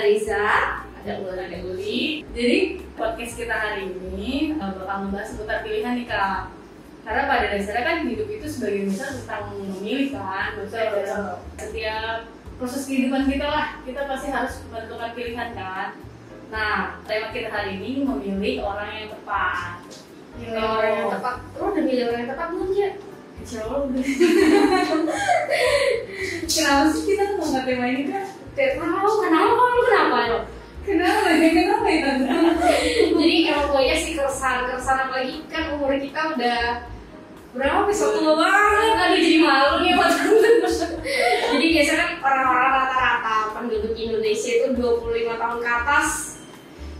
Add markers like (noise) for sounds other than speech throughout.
ada Ulan, ada Uli. Jadi podcast kita hari ini uh, bakal membahas seputar pilihan nih kak. Karena pada dasarnya kan hidup itu sebagian besar tentang memilih kan, maksudnya dalam setiap proses kehidupan kita lah, kita pasti harus menentukan pilihan kan. Nah, tema kita hari ini memilih orang yang tepat. Milih orang yang tepat. Lo udah milih orang yang tepat belum ya? Insya Allah udah. (laughs) Kenapa sih kita ngomong tema ini kan? Tahu kenapa lu kenapa? Lo? Kenapa ya? Kenapa ya? Jadi emang banyak sih keresahan keresahan apalagi kan umur kita udah berapa besok? Tua banget. Aduh jadi malu nih buat jadi biasanya kan orang-orang rata-rata penduduk Indonesia itu 25 tahun ke atas.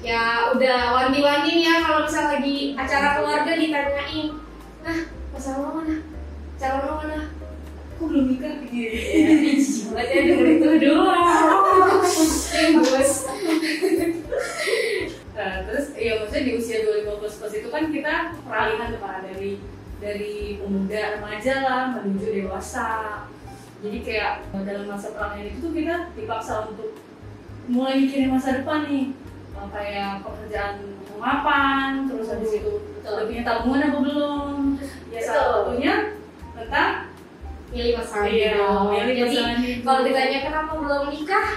Ya udah wanti-wanti ya kalau misal lagi acara keluarga ditanyain nah pasangan lo mana? Calon lo mana Aku belum nikah gitu. ya jijik banget ya denger itu doang bos Nah, terus ya maksudnya di usia 25 plus plus itu kan kita peralihan tuh Pak, dari dari pemuda remaja lah menuju dewasa. Jadi kayak dalam masa peralihan itu tuh kita dipaksa untuk mulai mikirin masa depan nih. Kayak pekerjaan mapan, terus habis itu udah punya tabungan apa belum? Ya salah Betul. satunya tentang milih pasangan Iya, hidup. milih Jadi hidup. kalau ditanya kenapa belum nikah,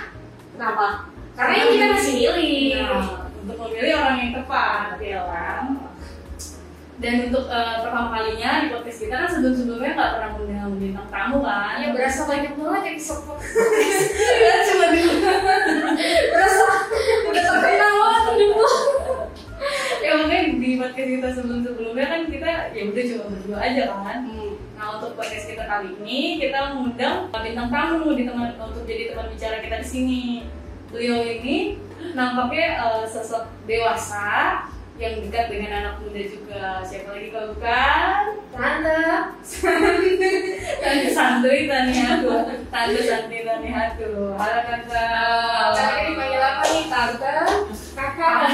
kenapa? Karena ini kita masih milih. Nah, untuk memilih orang yang tepat ya kan dan untuk eh, pertama kalinya di podcast kita kan sebelum sebelumnya nggak pernah mengundang bintang tamu kan Ya berasa banyak banget episode podcast. ya cuma di berasa udah terkenal banget hidup lu. ya mungkin di podcast kita sebelum sebelumnya kan kita ya udah cuma berdua aja kan nah untuk podcast kita kali ini kita mengundang bintang tamu di teman untuk jadi teman bicara kita di sini. Beliau ini nampaknya eh, sosok dewasa yang dekat dengan anak muda juga. Siapa lagi kalau bukan? Tante, Tante santuy Tani Hatu Tante santuy Hatu Halo Tante. Cara dipanggil apa nih? Tante? Kakak. (laughs)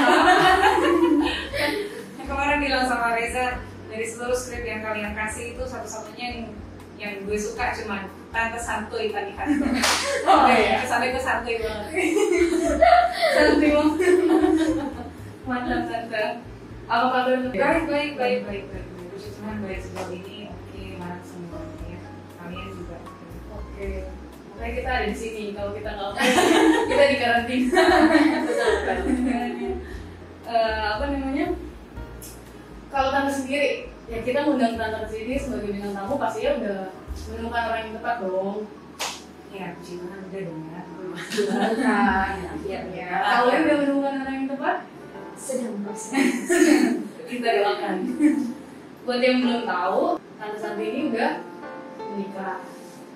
Yang kemarin bilang sama Reza dari seluruh skrip yang kalian kasih itu satu-satunya yang yang gue suka cuma tante santuy tadi kan. (laughs) Oh iya gue santuy banget. (laughs) Santuy banget Mantap Tante Apa kabar? Baik baik baik baik baik. Puji Tuhan baik sejauh ini. Oke, mana semuanya ya. Kalian juga. Oke Makanya kita ada di sini Kalau kita nggak (laughs) Kita di karantina Ya kita ngundang Tante ke sini sebagai bintang tamu Pastinya udah menemukan orang yang tepat dong Ya, puji Tuhan udah dong ya. Bukan, akhirnya. Kalian udah menemukan orang yang tepat? Sedang proses. (laughs) kita doakan. Buat yang belum tahu, Tante Santi ini udah menikah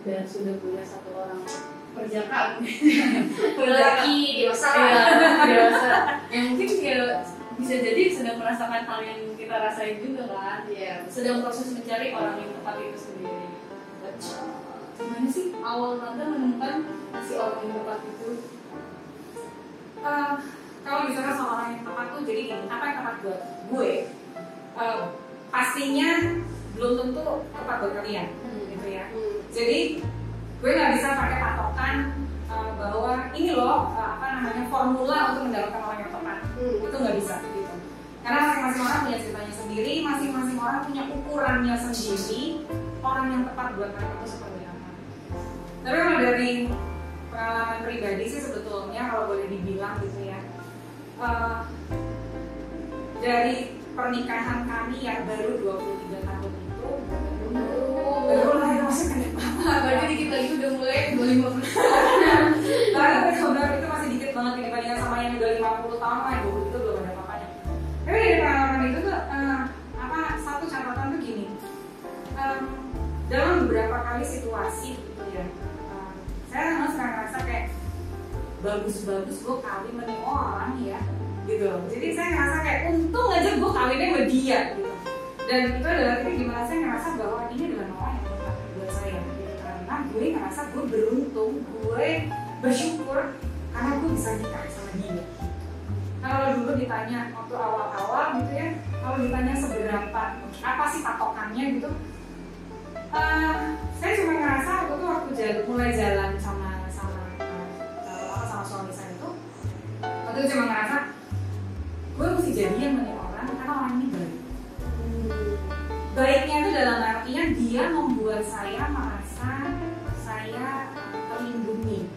dan sudah punya satu orang perjaka. Lagi (laughs) dewasa. Iya, dewasa. Yang mungkin ya bisa jadi sedang merasakan hal yang kita rasain juga kan. Iya. Sedang proses mencari orang yang tepat itu sendiri. Gimana sih awal Tante menemukan si orang yang tepat itu? Eh, kalau misalnya soal orang yang tepat tuh jadi gini, apa yang tepat buat gue? Eh, pastinya belum tentu tepat buat kalian, gitu ya. Hmm. Jadi gue nggak bisa pakai patokan eh, bahwa ini loh eh, apa namanya formula untuk mendapatkan orang yang tepat. Hmm. Itu nggak bisa gitu. Karena orang punya ceritanya sendiri, masing-masing orang punya ukurannya sendiri. Orang yang tepat buat mereka itu seperti apa. Tapi kalau dari pengalaman pribadi sih sebetulnya kalau boleh dibilang gitu ya. eh, dari pernikahan kami yang baru 23 tahun itu baru lah ya masih pendek banget Berarti dikit lagi udah mulai 25 Baru benar itu masih dikit banget dibandingkan sama yang udah 50 tahun lah dalam beberapa kali situasi gitu ya. Eh, saya memang suka ngerasa kayak bagus-bagus gue kawin sama orang ya gitu jadi saya ngerasa kayak untung aja gue kawinnya sama dia gitu. Dan itu adalah titik di mana saya ngerasa bahwa ini adalah orang yang tepat buat saya gitu. karena gue ngerasa gue beruntung gue bersyukur karena gue bisa nikah sama dia. Kalau dulu ditanya waktu awal-awal gitu ya kalau ditanya seberapa apa sih patokannya gitu Eh, saya cuma ngerasa waktu itu waktu jalan, mulai jalan sama sama apa sama suami saya itu waktu itu cuma ngerasa gue mesti jadian sama nih orang karena orang ini baik. Baiknya itu dalam artian dia membuat saya merasa saya terlindungi.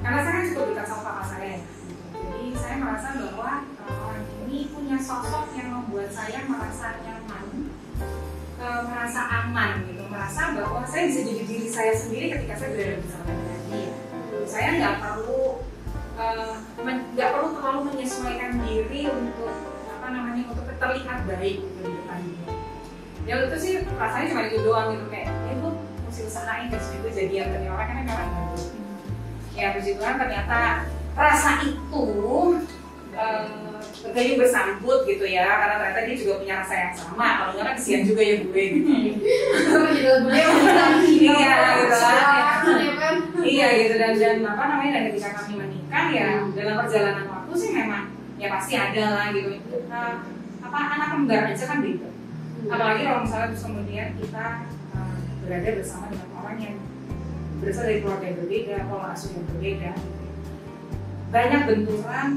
Karena saya kan cukup dekat sama kakak saya. Ya. jadi saya merasa bahwa eh, orang ini punya sosok yang membuat saya merasa nyaman merasa aman gitu merasa bahwa saya bisa jadi diri saya sendiri ketika saya berada bersama dengan dia saya nggak perlu eh, nggak perlu terlalu menyesuaikan diri untuk apa namanya untuk terlihat baik gitu di depan dia ya itu sih rasanya cuma itu doang gitu kayak ya gue mesti usahain terus itu jadian dari orang kan memang bagus ya puji Tuhan ternyata rasa itu eh, bergayung bersambut gitu ya karena ternyata dia juga punya rasa yang sama. Kalau enggak kan kesian juga ya gue gitu. Iya gitu kan. iya gitu. Dan dan apa namanya dan ketika kami menikah ya dalam perjalanan waktu sih memang ya pasti ada lah gitu. Eh, apa anak kembar aja kan beda. Apalagi kalau misalnya terus kemudian kita uh, berada bersama dengan orang yang berasal dari keluarga yang berbeda, pola asuh yang berbeda. Banyak benturan,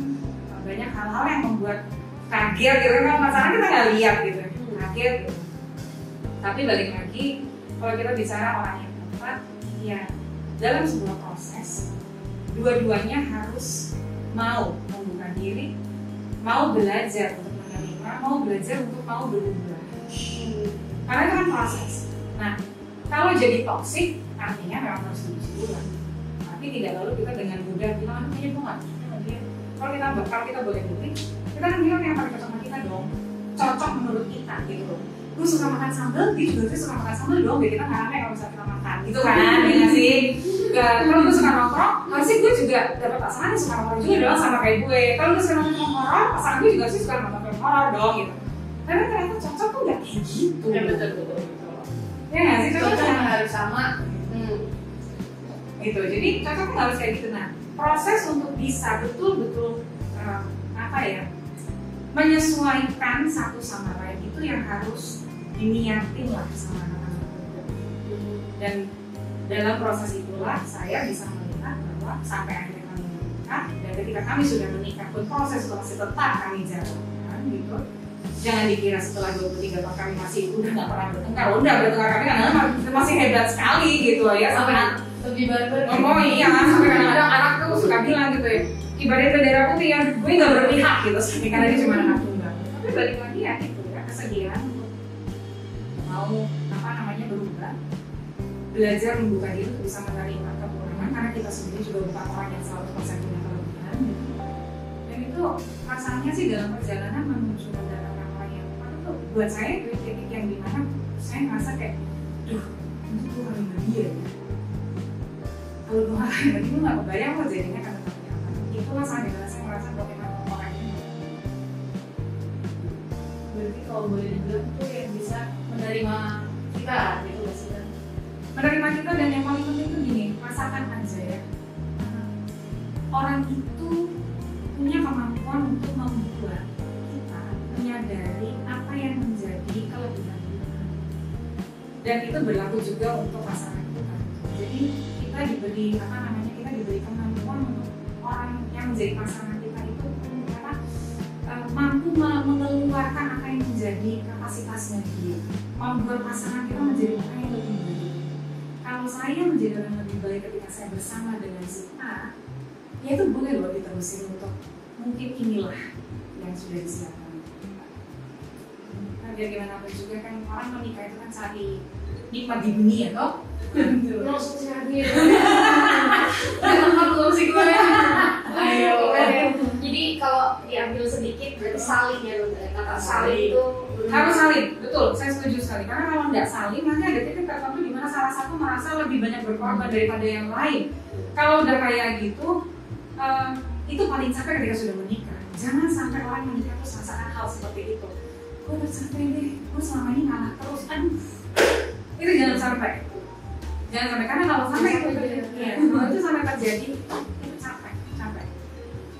banyak hal-hal yang membuat kaget gitu kan masalah kita nggak lihat gitu, kaget. Gitu. Tapi balik lagi, kalau kita bicara orang yang tepat, ya dalam sebuah proses, dua-duanya harus mau membuka diri, mau belajar untuk menerima, mau belajar untuk mau berubah karena itu kan proses. Nah, kalau jadi toxic, artinya memang harus dulu. Tapi tidak lalu kita dengan mudah bilang, aduh kayaknya gue nggak. Kalau kita kalau kita boleh milih, kita kan bilang yang paling cocok sama kita dong. Cocok menurut kita gitu loh. Gue suka makan sambal, juga sih suka makan sambal dong. Biar kita nggak rame kalau misalnya kita makan, gitu kan? Ya nggak sih. Kalau gue suka nongkrong, pasti gue juga dapat pasangan yang suka nongkrong juga dong sama kayak gue. Kalau gue suka nonton horor, pasangan gue juga sih suka nonton film horor dong gitu. Tapi ternyata cocok tuh nggak kayak gitu. Ya betul betul betul. Ya nggak sih cocok harus sama. Hmm. gitu jadi cocok tuh harus kayak gitu nah proses untuk bisa betul-betul eh, apa ya menyesuaikan satu sama lain itu yang harus diniatin lah sama anak-anak. Dan dalam proses itulah saya bisa melihat bahwa sampai akhirnya kami menikah dan ketika kami sudah menikah pun proses itu masih tetap kami jalankan gitu. Jangan dikira setelah 23 tahun kami masih udah nggak pernah bertengkar. Udah bertengkar kami kadang masih hebat sekali gitu ya. Sampai Lebih barbar. Oh iya, sampai kadang-kadang anak tuh suka bilang gitu ya. Ibaratnya bendera putih yang gue gak berpihak gitu Sampai karena dia cuma anak tunggal Tapi balik lagi ya itu ya, kesediaan untuk mau apa namanya berubah. Belajar membuka diri untuk bisa menerima kekurangan Karena kita sendiri juga bukan orang yang selalu persen punya kelebihan gitu. Dan itu rasanya sih dalam perjalanan menuju negara orang yang tepat itu buat saya itu titik yang di mana saya ngerasa kayak Duh, gue kali dia kalau gue makan lagi gue gak kebayang kok jadinya kata tapi apa itulah saat di mana saya merasa bagaimana orang ini Berarti kalau boleh dibilang tuh yang bisa menerima kita gitu nggak sih kan? menerima kita dan yang paling penting itu gini rasakan aja ya orang itu punya kemampuan untuk membuat kita menyadari apa yang menjadi kelebihan kita dan itu berlaku juga untuk pasangan kita jadi kita diberi apa namanya kita diberi kemampuan untuk orang yang menjadi pasangan kita itu apa eh, mampu me- mengeluarkan apa yang menjadi kapasitasnya dia. Membuat pasangan kita menjadi orang yang lebih baik. Kalau saya menjadi orang lebih baik ketika saya bersama dengan si A ya itu boleh loh diterusin untuk mungkin inilah yang sudah disiapkan biar gimana pun juga kan orang menikah itu kan cari nikmat di dunia toh? Langsung cari. Kenapa belum sih gue? Ayo. Jadi kalau diambil sedikit berarti saling ya. Kata saling itu harus saling betul. Saya setuju sekali. Karena kalau nggak saling nanti ada titik tertentu di mana salah satu merasa lebih banyak berkorban daripada yang lain. Kalau udah kayak gitu eh, itu paling capek ketika sudah menikah. Jangan sampai orang menikah terus merasakan hal seperti itu gue udah capek deh. Gue selama ini ngalah terus. Aduh. Itu jangan sampai. Jangan sampai. Karena kalau sampai itu ya, kalau itu sampai terjadi itu capek capek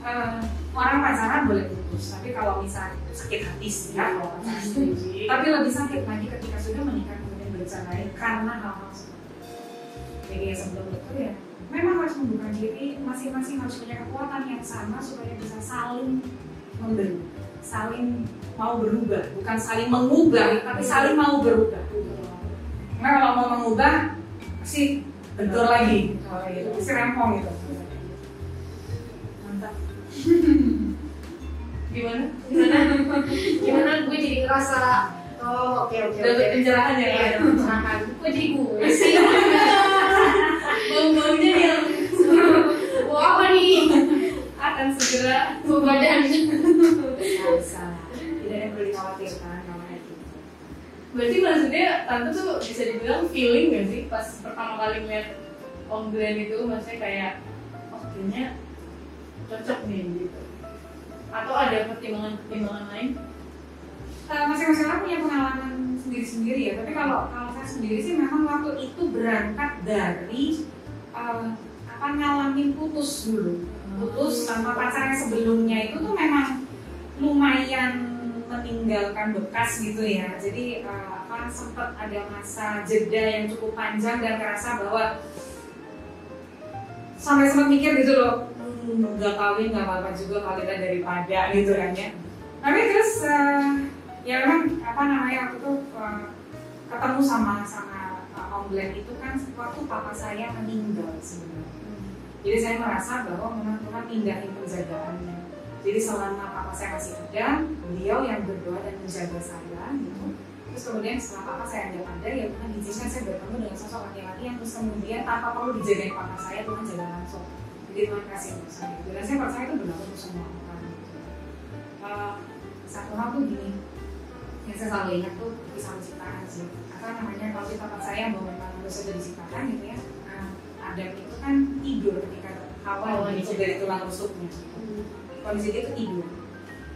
Eh, orang pacaran boleh putus. Tapi kalau misal sakit hati sih ya kalau pacaran tapi lebih sakit lagi ketika sudah menikah kemudian bercandain karena hal-hal seperti itu. Jadi ya sebelum itu ya memang harus membuka diri. Masing-masing harus punya kekuatan yang sama supaya bisa saling memberi, saling mau berubah, bukan saling mengubah, tapi saling mau berubah. Karena kalau mau mengubah pasti bentur lagi, gitu, pasti rempong gitu. Mantap. (laughs) Gimana? gimana? Gimana? Gue jadi ngerasa oh oke oke Dapat pencerahan ya, dapat pencerahan. Gue jadi gue sih? (laughs) Bau-baunya yang Wah, apa nih? Akan segera. Bau Bisa, tidak ada perlu dikhawatirkan kayak gitu. Berarti maksudnya tante tuh bisa dibilang feeling gak sih pas pertama kali ngeliat Om Glenn itu maksudnya kayak oh kayaknya cocok nih gitu atau ada pertimbangan-pertimbangan lain? Uh, masing-masing orang punya pengalaman sendiri-sendiri ya. Tapi kalau kalau saya sendiri sih memang waktu itu berangkat dari uh, apa ngalamin putus dulu. Putus sama pacar yang sebelumnya itu tuh memang lumayan meninggalkan bekas gitu ya. Jadi uh, apa sempat ada masa jeda yang cukup panjang dan kerasa bahwa sampai sempat mikir gitu loh, "Hmm, nggak kawin nggak apa-apa juga kalau kita daripada gitu kan ya. Tapi terus uh, ya memang apa namanya waktu itu uh, ketemu sama sama uh, Om Glenn itu kan waktu papa saya meninggal sebenarnya. Jadi saya merasa bahwa memang Tuhan pindahin penjagaannya. Jadi selama papa saya masih ada, beliau yang berdoa dan menjaga saya gitu. Terus kemudian setelah papa saya tidak ada, ya Tuhan izinkan saya bertemu dengan sosok laki-laki yang terus kemudian tanpa perlu dijagain papa saya, Tuhan jaga langsung. Jadi Tuhan kasih untuk saya. gitu. Dan saya percaya itu berlaku untuk semua orang. Gitu. Uh, satu hal tuh gini, yang saya selalu ingat tuh kisah penciptaan sih. Apa namanya kalau kita percaya bahwa memang manusia sudah diciptakan gitu ya, uh, Adam itu kan tidur ketika Hawa dibentuk dari tulang rusuknya. Kondisi dia itu tidur.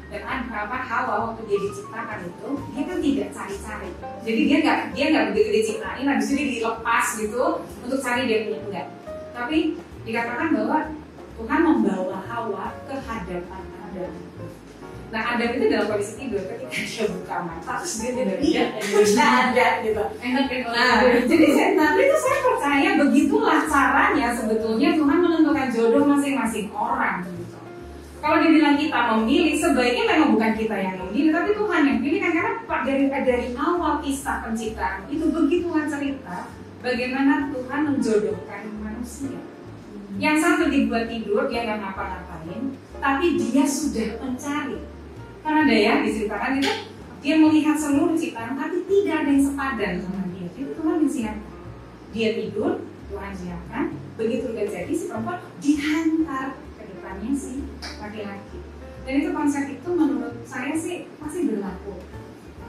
Dan ada apa Hawa waktu dia diciptakan itu dia kan tidak cari-cari. Jadi dia nggak dia nggak begitu diciptain, habis itu dia dilepas gitu untuk cari dia punya enggak. Tapi dikatakan bahwa Tuhan membawa Hawa ke hadapan Adam. Nah Adam itu dalam kondisi tidur ketika dia buka mata terus dia tidak Iya, tidak ada gitu. Nah, jadi saya, tapi itu saya percaya begitulah caranya sebetulnya Tuhan menentukan jodoh masing-masing orang. Kalau dibilang kita memilih, sebaiknya memang bukan kita yang memilih, tapi Tuhan yang pilih kan karena dari dari awal kisah penciptaan itu begitu Tuhan cerita bagaimana Tuhan menjodohkan manusia. Yang satu dibuat tidur, dia nggak ngapa-ngapain, tapi dia sudah mencari. Karena ada ya diceritakan itu dia melihat seluruh ciptaan, tapi tidak ada yang sepadan sama dia. Itu Tuhan yang. Dia tidur, Tuhan siapkan. Begitu terjadi si perempuan dihantar ke depannya si laki-laki. Dan itu konsep itu menurut saya sih masih berlaku.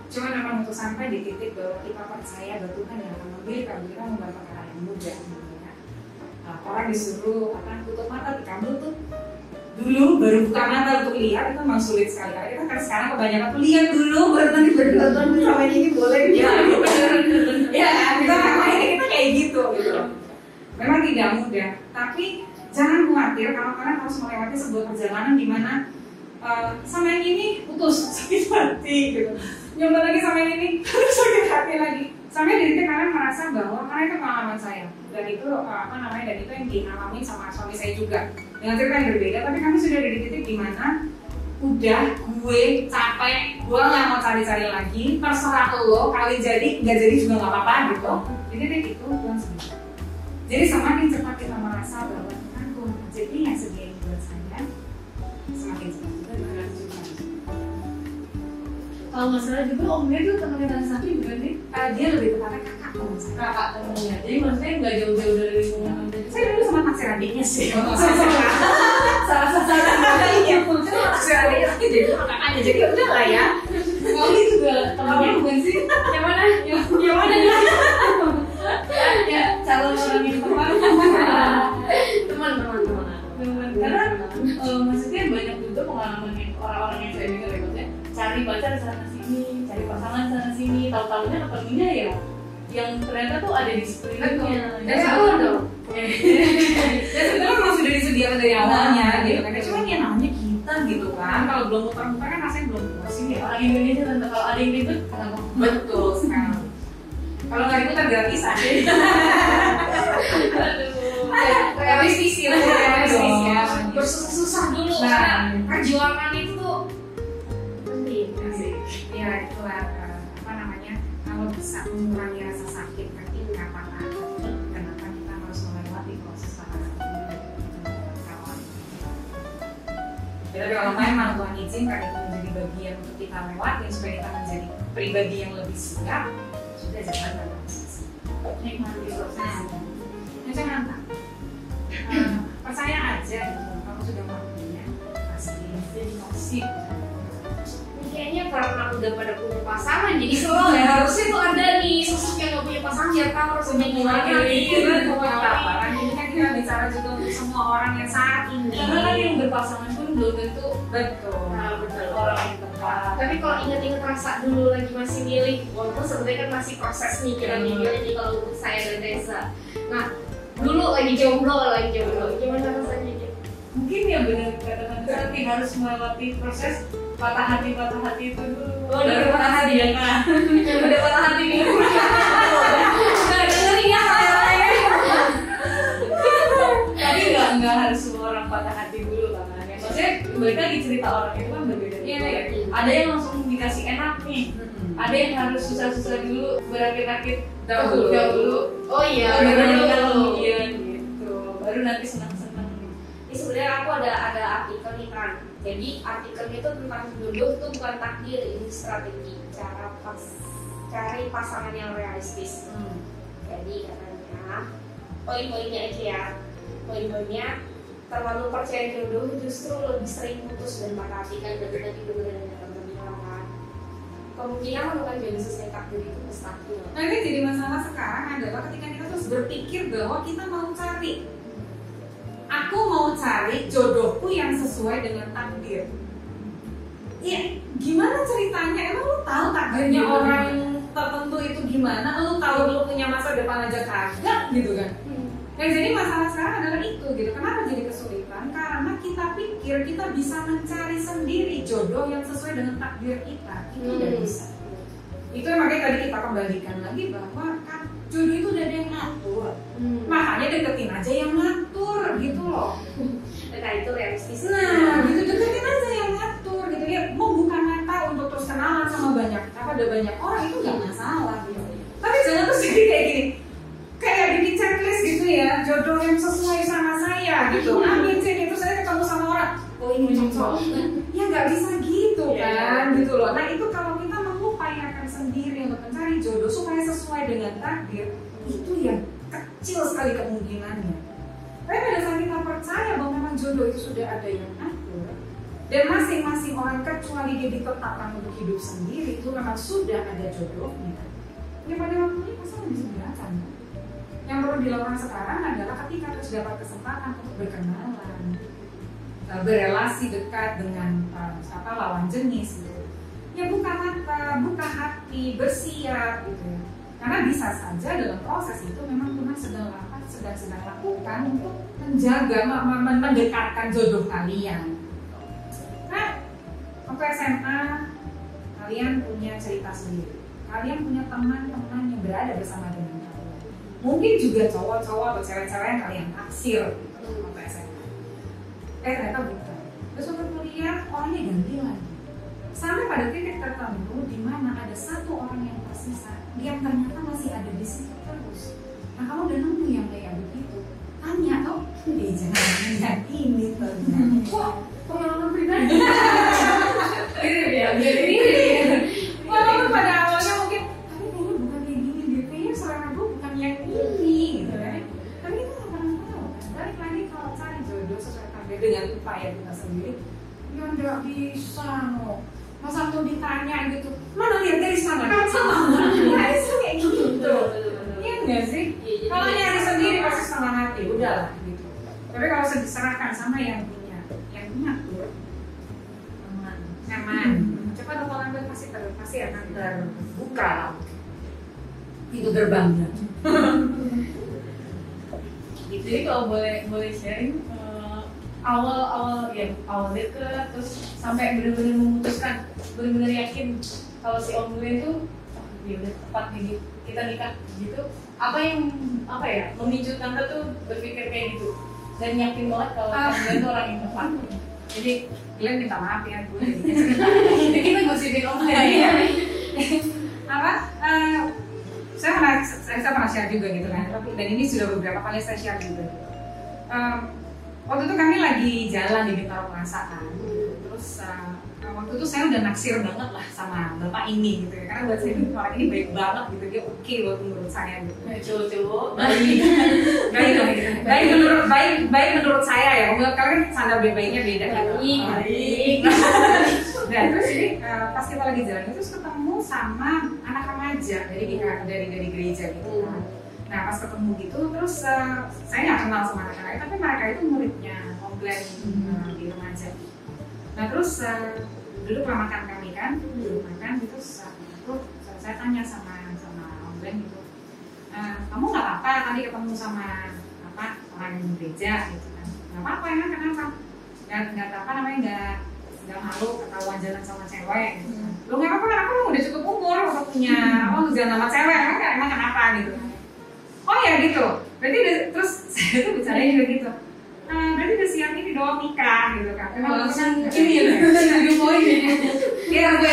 Cuma memang untuk sampai di titik bahwa kita percaya bahwa Tuhan yang akan memilih kalau kita membuat perkara yang mudah. ya. Nah, orang disuruh apa tutup mata, kamu tuh dulu baru buka mata untuk lihat itu memang sulit sekali karena kita kan sekarang kebanyakan tuh lihat dulu baru nanti berdua tahun bersama ini boleh ya (laughs) ya kita kan ini kita kayak gitu gitu memang tidak mudah tapi jangan khawatir kalau kalian harus melewati sebuah perjalanan di mana eh, sama yang ini putus (laughs) sakit hati gitu. Nyoba lagi sama yang ini (laughs) sakit hati lagi. Sampai di titik kalian merasa bahwa karena itu pengalaman saya. Dan itu eh, apa namanya dan itu yang dialami sama suami saya juga. Dengan cerita yang berbeda tapi kami sudah di titik di mana udah gue capek gue nggak mau cari-cari lagi terserah lo kali jadi nggak jadi juga nggak apa-apa gitu. Di titik itu Tuhan sendiri jadi semakin cepat kita merasa bahwa Yang sediain buat saya semakin Kalau nggak salah juga Om tuh temannya Tante Sapi bukan sih? Eh, dia lebih tepatnya kakak salah. Kakak temennya. Jadi maksudnya nggak jauh-jauh dari lingkungan saya dulu sama taksir adiknya sih. (laughs) Salah salah iya saya taksir adiknya. Tapi jadi kakaknya jadi udah lah ya. Itu juga temannya bukan sih? (laughs) ada di sekelilingnya. dan awal dong. (laughs) dan sebenarnya memang sudah disediakan dari awalnya gitu. Kan cuma ya namanya kita gitu kan. Kalau belum muter-muter kan rasanya belum Tuhan izinkan itu menjadi bagian untuk kita lewatin supaya kita menjadi pribadi yang lebih siap, sudah jangan berproses. Nikmati proses. Nah, jangan tak. Eh, percaya aja gitu. Kamu sudah melakukannya pasti Jadi toksik. Kayaknya karena udah pada punya pasangan jadi slow ya harusnya tuh ada nih sosok yang gak punya pasangan biar tahu harus Untuk gimana apa kan ini kan kita bicara juga untuk semua orang yang saat ini Karena kan yang berpasangan pun belum tentu betul. Orang. Tapi kalau inget-inget rasa dulu lagi masih milih, walaupun sebenarnya kan masih proses nih kita Hmm. milih nih kalau untuk saya dan Reza. Nah, dulu lagi jomblo, lagi jomblo, gimana rasanya gitu? Mungkin ya benar kata Tante Santi harus melewati proses patah hati patah hati itu dulu. Oh, udah patah hati. ya? (laughs) Yang udah patah hati nih. (laughs) Tapi nggak nggak harus semua orang patah hati dulu kan. Ya, maksudnya balik lagi cerita orang itu kan berbeda. Iya, iya. Ada yang langsung dikasih enak nih. Ada yang harus susah-susah dulu berakit-akit Dahulu. dahulu. Oh iya, Baru kemudian gitu. Baru nanti senang-senang. Ini sebenarnya aku ada ada artikel nih kan. Jadi artikelnya itu tentang jodoh itu bukan takdir, ini strategi cara pas cari pasangan yang realistis. Jadi katanya poin-poinnya aja ya. Poin-poinnya terlalu percaya jodoh justru lebih sering putus dan patah hati kan dari tadi teman bilang kan. Kemungkinan menemukan jodoh sesuai takdir itu mustahil. Nah ini jadi masalah sekarang adalah ketika kita terus berpikir bahwa kita mau cari Aku mau cari jodohku yang sesuai dengan takdir Ya gimana ceritanya? Emang lu tahu takdirnya Takdir. orang tertentu itu gimana? Lu tahu lu punya masa depan aja kagak gitu kan? Yang jadi masalah sekarang adalah itu gitu. Kenapa jadi kesulitan? Karena kita pikir kita bisa mencari sendiri jodoh yang sesuai dengan takdir kita. Itu tidak Hmm. bisa. Itu yang makanya tadi kita kembalikan lagi bahwa kan jodoh itu udah ada yang ngatur. Hmm. Makanya deketin aja yang ngatur gitu loh. Nah itu realistis. Nah, gitu deketin aja yang ngatur gitu ya. Mau buka mata untuk terus kenalan sama banyak apa ada banyak orang itu nggak ini cocok. Ya nggak bisa gitu Iya, kan, gitu loh. Nah itu kalau kita mengupayakan sendiri untuk mencari jodoh supaya sesuai dengan takdir, itu yang kecil sekali kemungkinannya. Tapi pada saat kita percaya bahwa memang jodoh itu sudah ada yang atur dan masing-masing orang kecuali dia ditetapkan untuk hidup sendiri itu memang sudah ada jodohnya. Ya pada waktunya pasti lebih segera kan. Yang perlu dilakukan sekarang adalah ketika terus dapat kesempatan untuk berkenalan, berelasi dekat dengan eh, apa lawan jenis gitu. Ya buka mata, buka hati, bersiap gitu. Karena bisa saja dalam proses itu memang Tuhan sedang lakukan, sedang sedang lakukan untuk menjaga, me- me- mendekatkan jodoh kalian. Nah, waktu SMA kalian punya cerita sendiri. Kalian punya teman-teman yang berada bersama dengan kalian. Mungkin juga cowok-cowok atau cewek-cewek yang kalian taksir waktu SMA. Eh ternyata bukan. Terus waktu kuliah orangnya ganti lagi. Sampai pada titik tertentu di mana ada satu orang yang tersisa yang ternyata masih ada di situ terus. Nah kamu udah nemu yang kayak begitu, tanya tuh, (laughs) eh jangan yang ini ternyata. (laughs) Wah, Pengalaman pribadi. (laughs) Mirip ya, mirip. Upaya kita sendiri, ya nggak bisa no. Masa tuh ditanya gitu, mana lihat dari sana? Sama nggak bisa kayak gitu. Iya nggak sih? Kalau nyari sendiri pasti setengah hati, udah lah gitu. Tapi kalau diserahkan sama yang punya, yang punya tuh Aman. nyaman. Cepat atau lambat pasti ter, pasti akan terbuka itu gerbangnya. (laughs) Gitu. Jadi kalau boleh boleh sharing eh, awal awal ya awal deket terus sampai benar-benar memutuskan benar-benar yakin kalau si om gue itu "Wah, ya udah tepat nih kita nikah gitu. Apa yang apa ya memicu tante tuh berpikir kayak gitu. Dan yakin banget kalau Ah. kalian tuh orang yang tepat. Jadi kalian minta maaf ya gue (laughs) jadi kita gosipin om Iya, iya. apa? Eh, saya pernah saya, saya pernah share juga gitu kan. Tapi dan ini sudah beberapa kali saya share juga. Gitu. Waktu itu kami lagi jalan di Bintaro Plaza kan. Terus eh, waktu itu saya udah naksir banget lah sama bapak ini gitu ya. Karena buat saya orang ini baik banget gitu. Dia oke buat menurut saya gitu. Cowok-cowok. Baik. Baik baik. Menurut baik baik menurut saya ya. Menurut kalian standar baik-baiknya beda gitu Baik, baik. (laughs) Nah terus ini eh, pas kita lagi jalan itu terus ketemu sama anak remaja dari dari dari gereja gitu kan. Nah pas ketemu gitu terus eh, saya nggak kenal sama anak-anak tapi mereka itu muridnya Om Glenn eh, di remaja. Nah terus eh, dulu pernah makan kami kan, dulu makan gitu terus itu saya tanya sama sama Om Glenn gitu, "Eh, kamu nggak apa-apa tadi ketemu sama apa orang gereja gitu kan? Nggak apa-apa emang kenapa? Nggak nggak apa namanya nggak nggak malu ketahuan jalan sama cewek gitu kan. Lu nggak apa-apa kan aku udah cukup umur udah punya (laughs) apa untuk jalan sama cewek emang emang kenapa gitu. Oh ya gitu. Berarti udah- terus saya tuh bicara juga gitu. "Eh, berarti udah siap ini doang nikah gitu kan. Emang langsung langsung ini ya? Tujuh poin ya gue.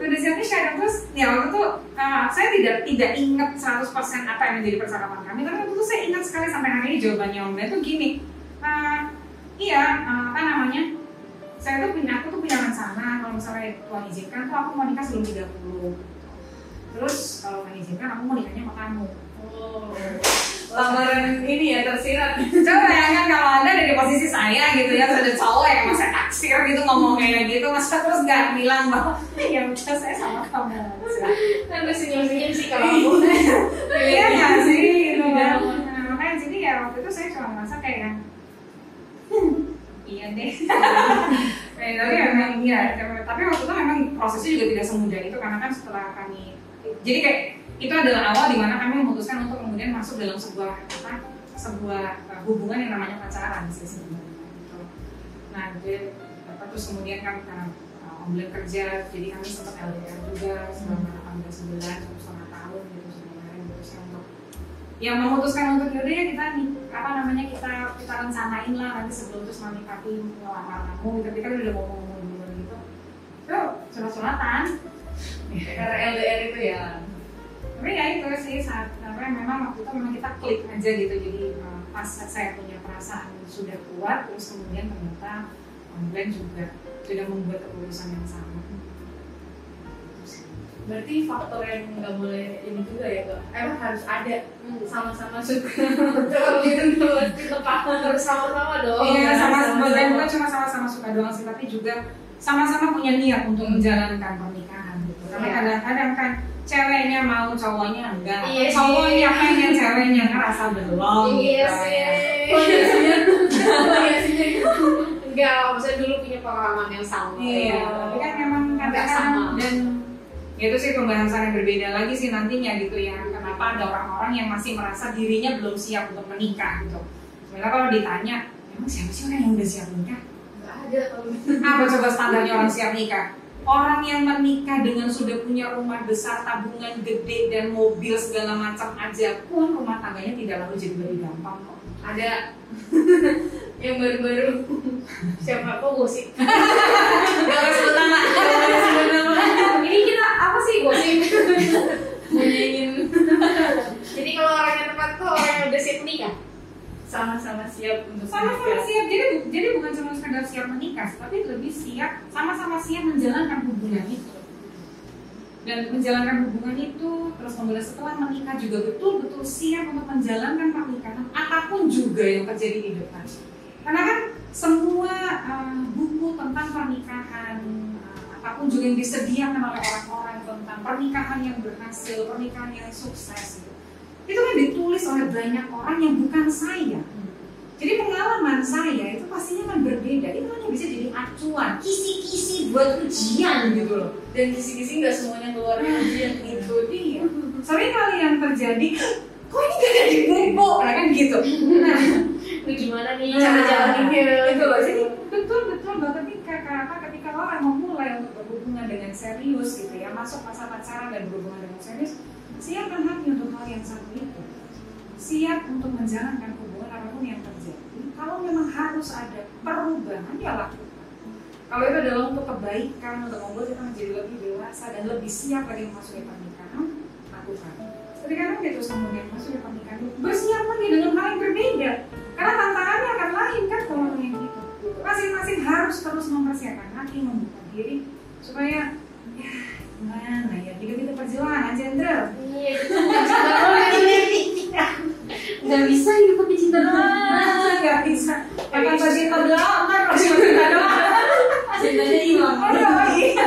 Udah siap nikah dan terus ya waktu itu uh, saya tidak tidak ingat 100% apa yang menjadi percakapan kami. Tapi waktu itu saya ingat sekali sampai hari ini jawabannya Om. Tuh gini "Uh, iya uh, apa namanya saya tuh punya aku tuh punya rencana. Kalau misalnya Tuhan izinkan tuh aku mau nikah sebelum 30 terus kalau Tuhan izinkan aku mau nikahnya sama kamu Oh, lamaran ini ya tersirat Coba bayangkan kalau anda ada di posisi saya gitu ya, terus ada cowok yang masa taksir gitu ngomong kayak gitu, masa terus nggak bilang bahwa ya udah saya sama kamu aja." kan gue senyum-senyum sih kalau aku Iya nggak sih gitu Iya. kan. Nah, makanya jadi ya waktu itu saya cuma merasa kayak yang, "Hmm, iya deh. (laughs) Eh, tapi memang iya, tapi waktu itu memang prosesnya juga tidak semudah itu karena kan setelah kami, jadi kayak itu adalah awal di mana kami memutuskan untuk kemudian masuk dalam sebuah apa sebuah uh, hubungan yang namanya pacaran sih sebenarnya gitu. Nah, jadi apa, terus kemudian kan karena uh, kerja, jadi kami sempat LDR juga selama 18 bulan, setengah tahun gitu sebenarnya memutuskan untuk ya memutuskan untuk yaudah ya kita apa namanya kita kita rencanain lah nanti sebelum terus menikahi ngelamar kamu gitu tapi kan udah mau ngomong dulu gitu tuh surat-suratan RLDR itu ya. Tapi ya itu sih saat apa memang waktu itu memang kita klik aja gitu. Jadi uh, pas saya punya perasaan sudah kuat terus kemudian ternyata Glenn juga sudah membuat keputusan yang sama. Berarti faktor yang nggak boleh ini juga ya kak? Emang harus ada sama-sama suka kalau gitu pasti harus sama-sama dong. Iya sama bukan cuma sama-sama suka doang sih tapi juga sama-sama punya niat untuk menjalankan pernikahan gitu karena Iya. kadang-kadang kan ceweknya mau cowoknya enggak Iya sih. cowoknya pengen ceweknya ngerasa belum iya gitu sih ya. Oh, iya sih. Oh, iya sih. enggak maksudnya dulu punya pengalaman yang sama Iya, tapi kan memang Nggak kadang-kadang sama. dan itu sih pembahasan yang berbeda lagi sih nantinya gitu ya. Kenapa ada orang-orang yang masih merasa dirinya belum siap untuk menikah gitu. Sebenarnya kalau ditanya, emang siapa sih orang yang udah siap nikah? nggak ada Apa coba standarnya orang siap nikah? Orang yang menikah dengan sudah punya rumah besar, tabungan gede dan mobil segala macam aja pun rumah tangganya tidak lalu jadi lebih gampang kok. ada (laughs) yang baru-baru. Siapa kok gosip? Gak harus sebut nama. ini kita apa sih gosip? Nanyain jadi kalau orang yang tepat tuh orang yang udah siap menikah? Sama-sama siap untuk sama-sama siap. Jadi jadi bukan cuma sekedar siap menikah tapi lebih siap sama-sama siap menjalankan hubungan itu dan menjalankan hubungan itu terus kemudian setelah menikah juga betul-betul siap untuk menjalankan pernikahan apa pun juga yang terjadi di depan karena kan semua uh, buku tentang pernikahan uh, apa pun juga yang disediakan oleh orang-orang tentang pernikahan yang berhasil pernikahan yang sukses gitu. itu kan ditulis oleh banyak orang yang bukan saya jadi pengalaman saya itu pastinya kan berbeda. Itu hanya bisa jadi acuan, kisi-kisi buat ujian gitu loh. dan kisi-kisi nggak semuanya keluar ujian Itu dia. Sering kali yang terjadi, kok ini gak ada di buku? Nah kan gitu. Nah, itu gimana nih Nah, cara jalaninnya gitu loh. Jadi betul betul bahwa ketika apa ketika ketika orang memulai untuk berhubungan dengan serius gitu ya, masuk masa pacaran dan berhubungan dengan serius, siapkan hati untuk hal yang satu itu. Siap untuk menjalankan hubungan apa pun yang terjadi. Kalau memang harus ada perubahan, ya lakukan. Kalau itu adalah untuk kebaikan, untuk membuat kita menjadi lebih dewasa dan lebih siap lagi memasuki pernikahan, lakukan. Ketika nanti terus kemudian masuk ke pernikahan, bersiap lagi dengan hal yang berbeda. Karena tantangannya akan lain kan kalau yang gitu. Masing-masing harus terus mempersiapkan hati, membuka diri supaya ya gimana ya hidup itu perjuangan, Jenderal. Iya, nggak bisa hidup pakai cinta doang. Ah, nggak bisa. Akan saja doang kan masih cinta doang. (laughs) Cintanya hilang. Oh, iya.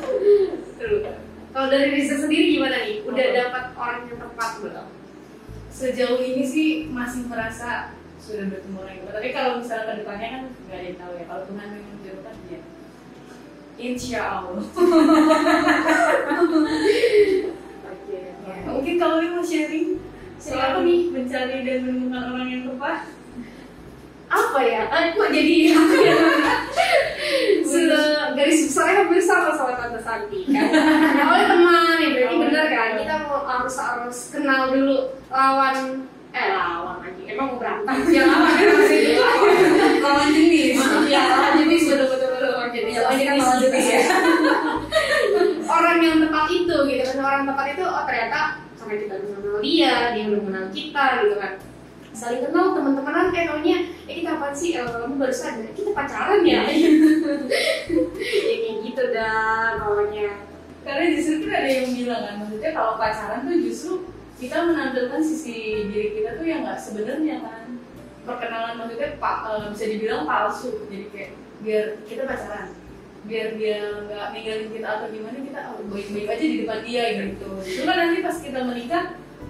(laughs) Terus, Kalau dari Risa sendiri gimana nih? Udah dapat orang yang tepat belum? Sejauh ini sih masih merasa sudah bertemu orang yang tepat. Tapi kalau misalnya ke depannya kan nggak ada yang tahu ya. Kalau Tuhan memang menjodohkan dia. Insya Allah. (laughs) Oke. Mungkin kalau mau sharing, mencari dan menemukan orang yang tepat? Apa ya? Eh, kok jadi (laughs) ya? Garis besarnya hampir sama sama Tante Santi kan? Awalnya teman ya, berarti bener kan? Kita mau harus harus kenal dulu lawan eh lawan aja emang mau berantem ya lawan kan masih lawan Lawan jenis. ya lawan jenis betul betul betul lawan jenis Ya, pasti kan lawan jenis ya. orang yang tepat itu gitu kan orang tepat itu oh ternyata sampai kita belum kenal dia dia belum kenal kita gitu kan. Saling kenal teman-temanan eh taunya eh kita apa sih? Eh, kamu baru sadar kita pacaran ya? (laughs) Ya kayak gitu dah pokoknya. Karena justru kan ada yang bilang kan, maksudnya kalau pacaran tuh justru kita menampilkan sisi diri kita tuh yang nggak sebenarnya kan. Perkenalan maksudnya pa- eh, bisa dibilang palsu, jadi kayak biar kita pacaran, biar dia nggak ninggalin kita atau gimana kita baik-baik aja di depan dia gitu. Cuma nanti pas kita menikah,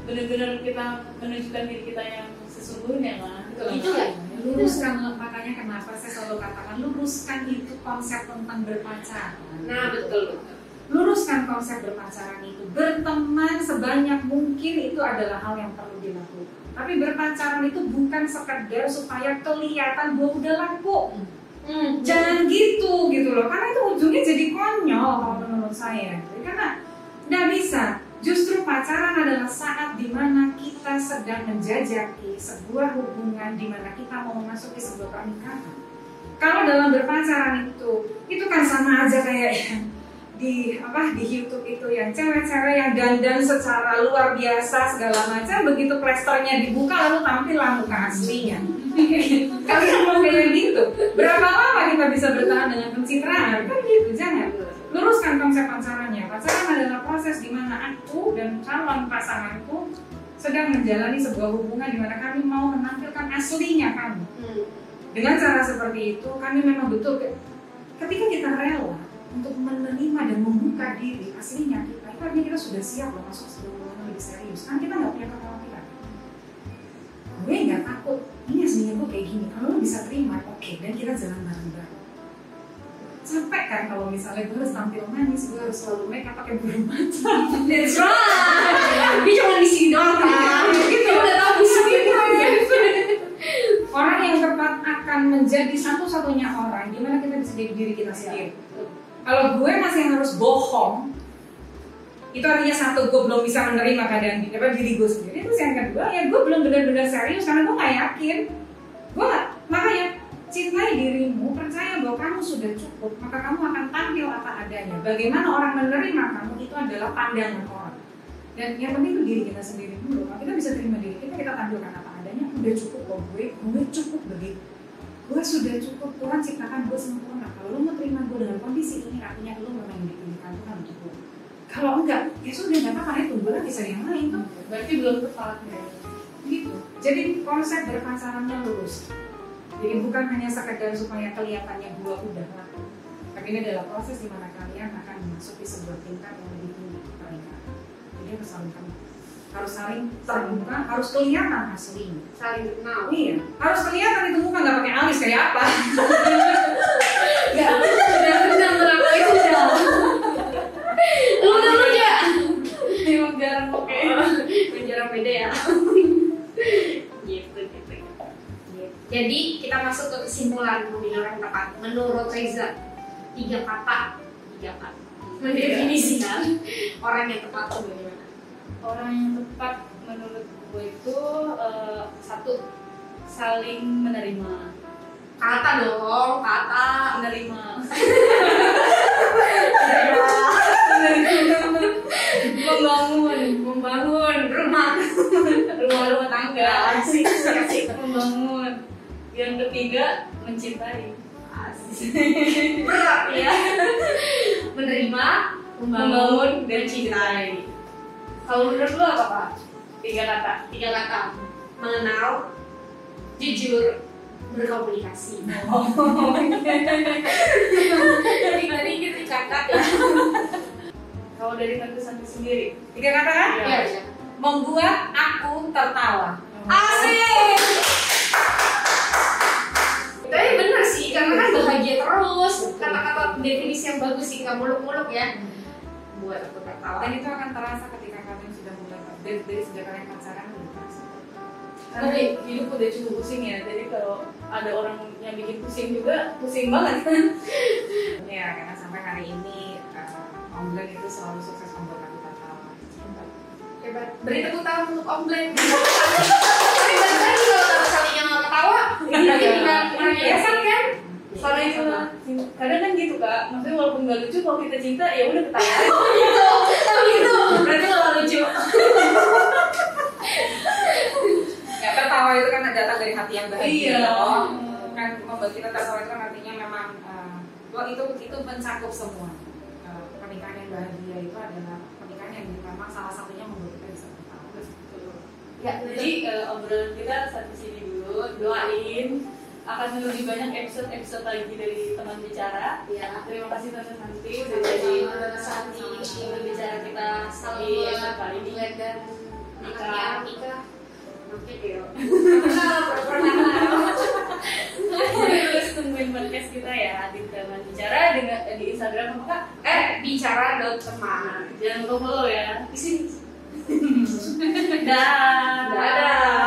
benar-benar kita menunjukkan diri kita yang sesungguhnya kan. Itu nggak? luruskan makanya kenapa saya selalu katakan luruskan itu konsep tentang berpacaran nah betul betul luruskan konsep berpacaran itu berteman sebanyak mungkin itu adalah hal yang perlu dilakukan tapi berpacaran itu bukan sekedar supaya kelihatan bahwa udah laku hmm, jangan gitu gitu loh. Karena itu ujungnya jadi konyol kalau menurut saya. Jadi karena nggak bisa. Justru pacaran adalah saat di mana kita sedang menjajaki sebuah hubungan di mana kita mau memasuki sebuah pernikahan. Kalau dalam berpacaran itu itu kan sama aja kayak di apa di YouTube itu yang cewek-cewek yang dandan secara luar biasa segala macam begitu plesternya dibuka lalu tampil lah muka aslinya. (laughs) Kalian mau kayak gitu? Berapa lama kita bisa bertahan dengan pencitraan? Kan gitu jangan. Luruskan konsep pacarannya. Pacaran adalah proses di mana aku dan calon pasanganku sedang menjalani sebuah hubungan di mana kami mau menampilkan aslinya kami hmm. dengan cara seperti itu kami memang betul ketika kita rela untuk menerima dan membuka diri. Aslinya kita itu artinya kita sudah siap loh masuk hubungan lebih serius. Kan kita nggak punya kekhawatiran. Gue nggak takut. Ini aslinya gue kayak gini. Kalau lo bisa terima oke dan kita jalan bareng-bareng. Capek kan kalau misalnya gue harus tampil manis gue harus selalu make up pakai bulu mata. That's right. Dia cuma di sini doang kan. Kita udah tahu di sini orang yang tepat akan menjadi satu-satunya orang gimana kita bisa jadi diri kita sendiri kalau gue masih harus bohong itu artinya satu gue belum bisa menerima keadaan di depan diri gue sendiri. Terus yang kedua ya gue belum benar-benar serius karena gue nggak yakin. Gue nggak- makanya cintai dirimu percaya bahwa kamu sudah cukup maka kamu akan tampil apa adanya. Bagaimana orang menerima kamu itu adalah pandangan orang. Dan yang penting itu diri kita sendiri dulu. Kalau kita bisa terima diri kita kita tampilkan apa adanya. Udah cukup kok gue gue cukup begitu. Gue sudah cukup Tuhan ciptakan gue sempurna lo mau terima gue dengan kondisi ini artinya lo memang dipilihkan Tuhan untuk gue kalau enggak ya sudah nggak apa-apa ya tunggu lagi cari yang lain. Tuh Berarti belum tepat ya. gitu. Jadi konsep berpacarannya lurus. Jadi bukan hanya sekedar supaya kelihatannya gue udah laku tapi ini adalah proses di mana kalian akan memasuki sebuah tingkat yang lebih tinggi pernikahan jadi harus saling harus saling terbuka harus kelihatan aslinya Saling kenal. iya harus kelihatan itu muka nggak pakai alis kayak apa (laughs) Ya, udah kenal berapa itu udah. Lu udah kerja. Emang jarang oke. Penjara beda ya. Gitu gitu. gitu. Jadi kita masuk ke kesimpulan pemilihan orang tepat menurut Reza. tiga kata tiga kata mendefinisikan orang yang tepat tuh bagaimana orang yang tepat menurut gue itu eh, satu saling menerima. Kata dong kata. Menerima. (laughs) Membangun membangun rumah. Rumah rumah tangga. Asik membangun. Yang ketiga mencintai. Asik. Berat ya menerima membangun dan cintai kalau menurut lu apa pak tiga kata tiga kata mengenal jujur berkomunikasi (laughs) jadi tadi kita catat ya kalau dari tante Santi sendiri Tiga kata kan? Iya. Iya. Membuat aku tertawa. Asik. Tapi bener sih, karena kan bahagia terus. Kata-kata definisi yang bagus sih, nggak muluk-muluk ya. Buat aku tertawa. Dan itu akan terasa ketika kalian sudah mulai dari, dari sejak kalian pacaran udah terasa. karena hidup udah cukup pusing ya jadi kalau ada orang yang bikin pusing juga pusing banget (laughs) Ya karena sampai hari ini uh, Om Glenn itu selalu sukses membuat aku tertawa. Hebat. Beri tepuk tangan untuk Om Glenn. (laughs) Balik lagi kalau Tante Salinya nggak ketawa, tinggal kurang biasa kan? soalnya itu kadang kan gitu kak maksudnya walaupun gak lucu kalau kita cinta ya udah ketawa Oh gitu, oh gitu. Berarti nggak lucu. Ya tertawa itu kan datang dari hati yang bahagia. Iya. loh. Kan membuat kita tertawa itu kan artinya memang uh, wah, itu itu mencakup semua. Uh, pernikahan yang bahagia itu adalah pernikahan yang memang salah satunya membuat kita bisa tertawa. ya jadi eh, obrolan kita sampai sini dulu doain akan lebih banyak episode-episode lagi dari teman bicara. Ya. Terima kasih Tante Santi iya, sudah jadi teman iya, bicara kita di episode ini. Dan Ika. Ika. Oke, Deo. (laughs) Terus tungguin podcast kita ya di teman bicara dengan di Instagram apa Eh, bicara dot teman. Jangan lupa follow ya. Di sini. (laughs) Dadah.